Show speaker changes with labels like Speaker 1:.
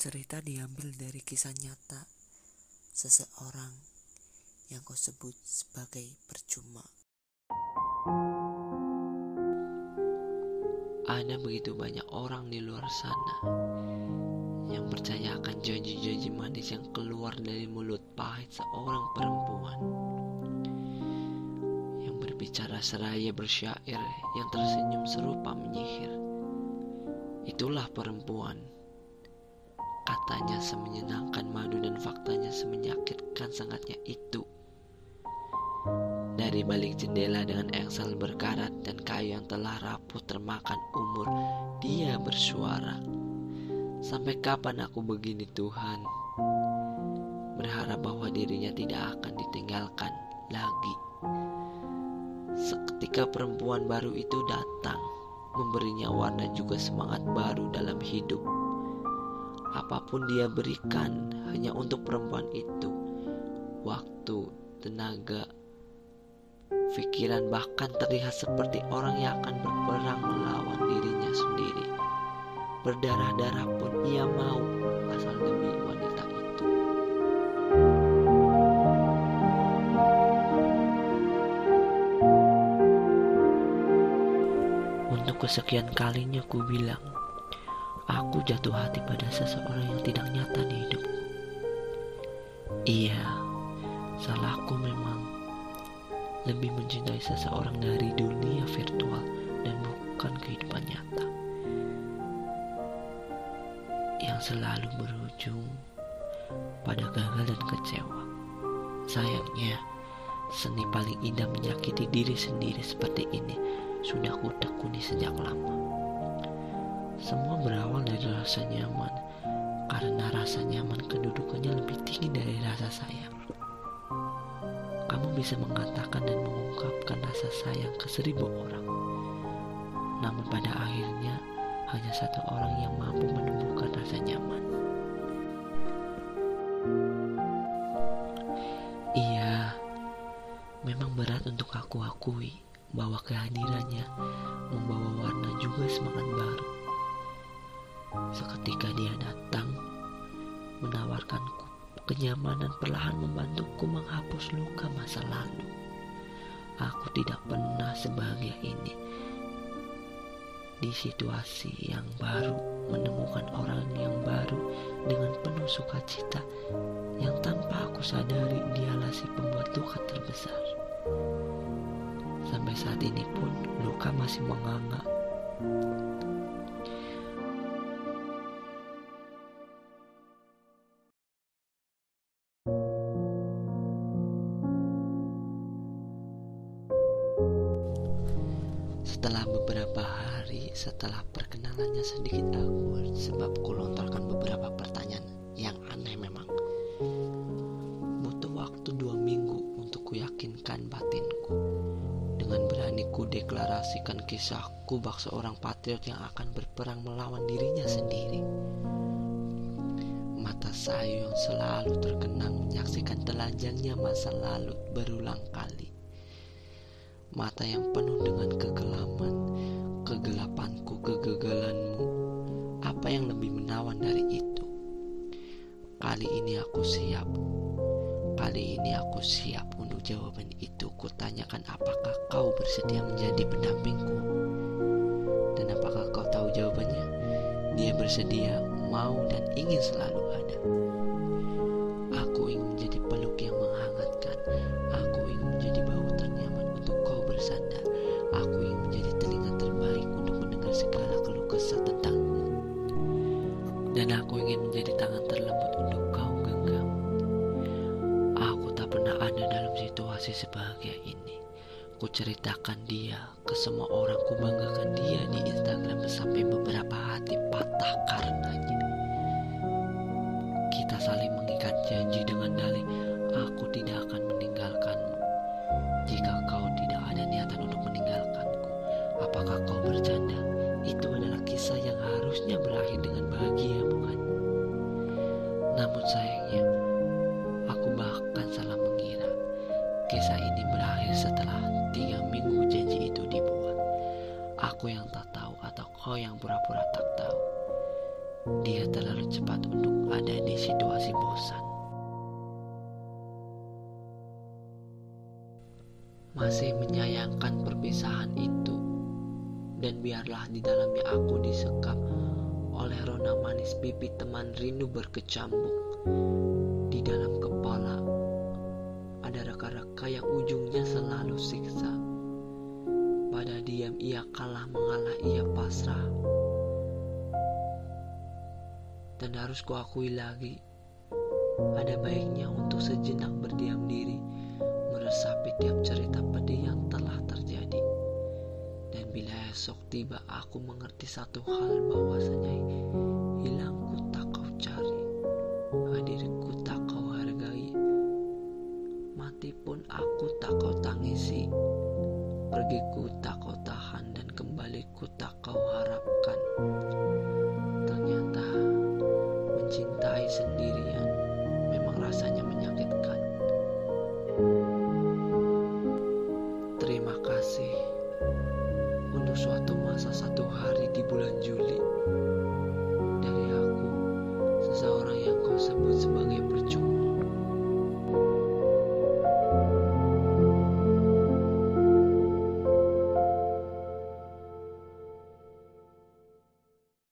Speaker 1: Cerita diambil dari kisah nyata seseorang yang kau sebut sebagai percuma.
Speaker 2: Ada begitu banyak orang di luar sana yang percaya akan janji-janji manis yang keluar dari mulut pahit seorang perempuan yang berbicara seraya bersyair yang tersenyum serupa menyihir. Itulah perempuan. Katanya semenyenangkan madu dan faktanya semenyakitkan sangatnya itu. Dari balik jendela dengan engsel berkarat dan kayu yang telah rapuh termakan umur, dia bersuara. Sampai kapan aku begini Tuhan? Berharap bahwa dirinya tidak akan ditinggalkan lagi. Seketika perempuan baru itu datang, memberinya warna juga semangat baru dalam hidup. Apa pun dia berikan hanya untuk perempuan itu. Waktu, tenaga, pikiran bahkan terlihat seperti orang yang akan berperang melawan dirinya sendiri. Berdarah-darah pun ia mau asal demi wanita itu. Untuk kesekian kalinya ku bilang, aku jatuh hati pada seseorang yang tidak nyata di hidupku. Iya, salahku memang lebih mencintai seseorang dari dunia virtual dan bukan kehidupan nyata yang selalu berujung pada gagal dan kecewa. Sayangnya, seni paling indah menyakiti diri sendiri seperti ini sudah ku tekuni sejak lama. Semua berawal dari rasa nyaman, karena rasa nyaman kedudukannya lebih tinggi dari rasa sayang. Kamu bisa mengatakan dan mengungkapkan rasa sayang ke seribu orang, namun pada akhirnya hanya satu orang yang mampu menumbuhkan rasa nyaman. Iya, memang berat untuk aku akui bahwa kehadirannya membawa warna juga semangat baru. Seketika dia datang, menawarkanku kenyamanan perlahan membantuku menghapus luka masa lalu. Aku tidak pernah sebahagia ini di situasi yang baru menemukan orang yang baru dengan penuh sukacita yang tanpa aku sadari dialah si pembuat luka terbesar. Sampai saat ini pun luka masih menganga. Setelah beberapa hari setelah perkenalannya sedikit awkward sebab ku lontarkan beberapa pertanyaan yang aneh memang. Butuh waktu dua minggu untuk ku yakinkan batinku. Dengan berani ku deklarasikan kisahku bak seorang patriot yang akan berperang melawan dirinya sendiri. Mata sayu yang selalu terkenang menyaksikan telanjangnya masa lalu berulang kali mata yang penuh dengan kegelaman, kegelapanku, kegagalanmu. Apa yang lebih menawan dari itu? Kali ini aku siap. Kali ini aku siap untuk jawaban itu. Kutanyakan apakah kau bersedia menjadi pendampingku? Dan apakah kau tahu jawabannya? Dia bersedia, mau dan ingin selalu ada. Aku ingin menjadi tangan terlembut untuk kau genggam. Aku tak pernah ada dalam situasi sebahagia ini. Ku ceritakan dia ke semua orang, ku banggakan dia di Instagram sampai beberapa hati patah karenanya. Kita saling mengikat janji dengan dalih, aku tidak akan meninggalkanmu. Jika kau tidak ada niatan untuk meninggalkanku, apakah kau bercanda? Itu adalah kisah yang harusnya berakhir dengan bahagia, bukan? Namun sayangnya, aku bahkan salah mengira. Kisah ini berakhir setelah tiga minggu janji itu dibuat. Aku yang tak tahu atau kau yang pura-pura tak tahu. Dia terlalu cepat untuk ada di situasi bosan. Masih menyayangkan perpisahan itu, dan biarlah di dalamnya aku disekap oleh rona manis pipi teman rindu berkecambuk. Di dalam kepala ada reka-reka yang ujungnya selalu siksa. Pada diam ia kalah mengalah ia pasrah. Dan harus kuakui lagi, ada baiknya untuk sejenak berdiam diri, meresapi tiap cerita pedih yang telah terjadi. Bila esok tiba aku mengerti satu hal bahwasanya hilangku tak kau cari, hadirku tak kau hargai, mati pun aku tak kau tangisi, pergiku tak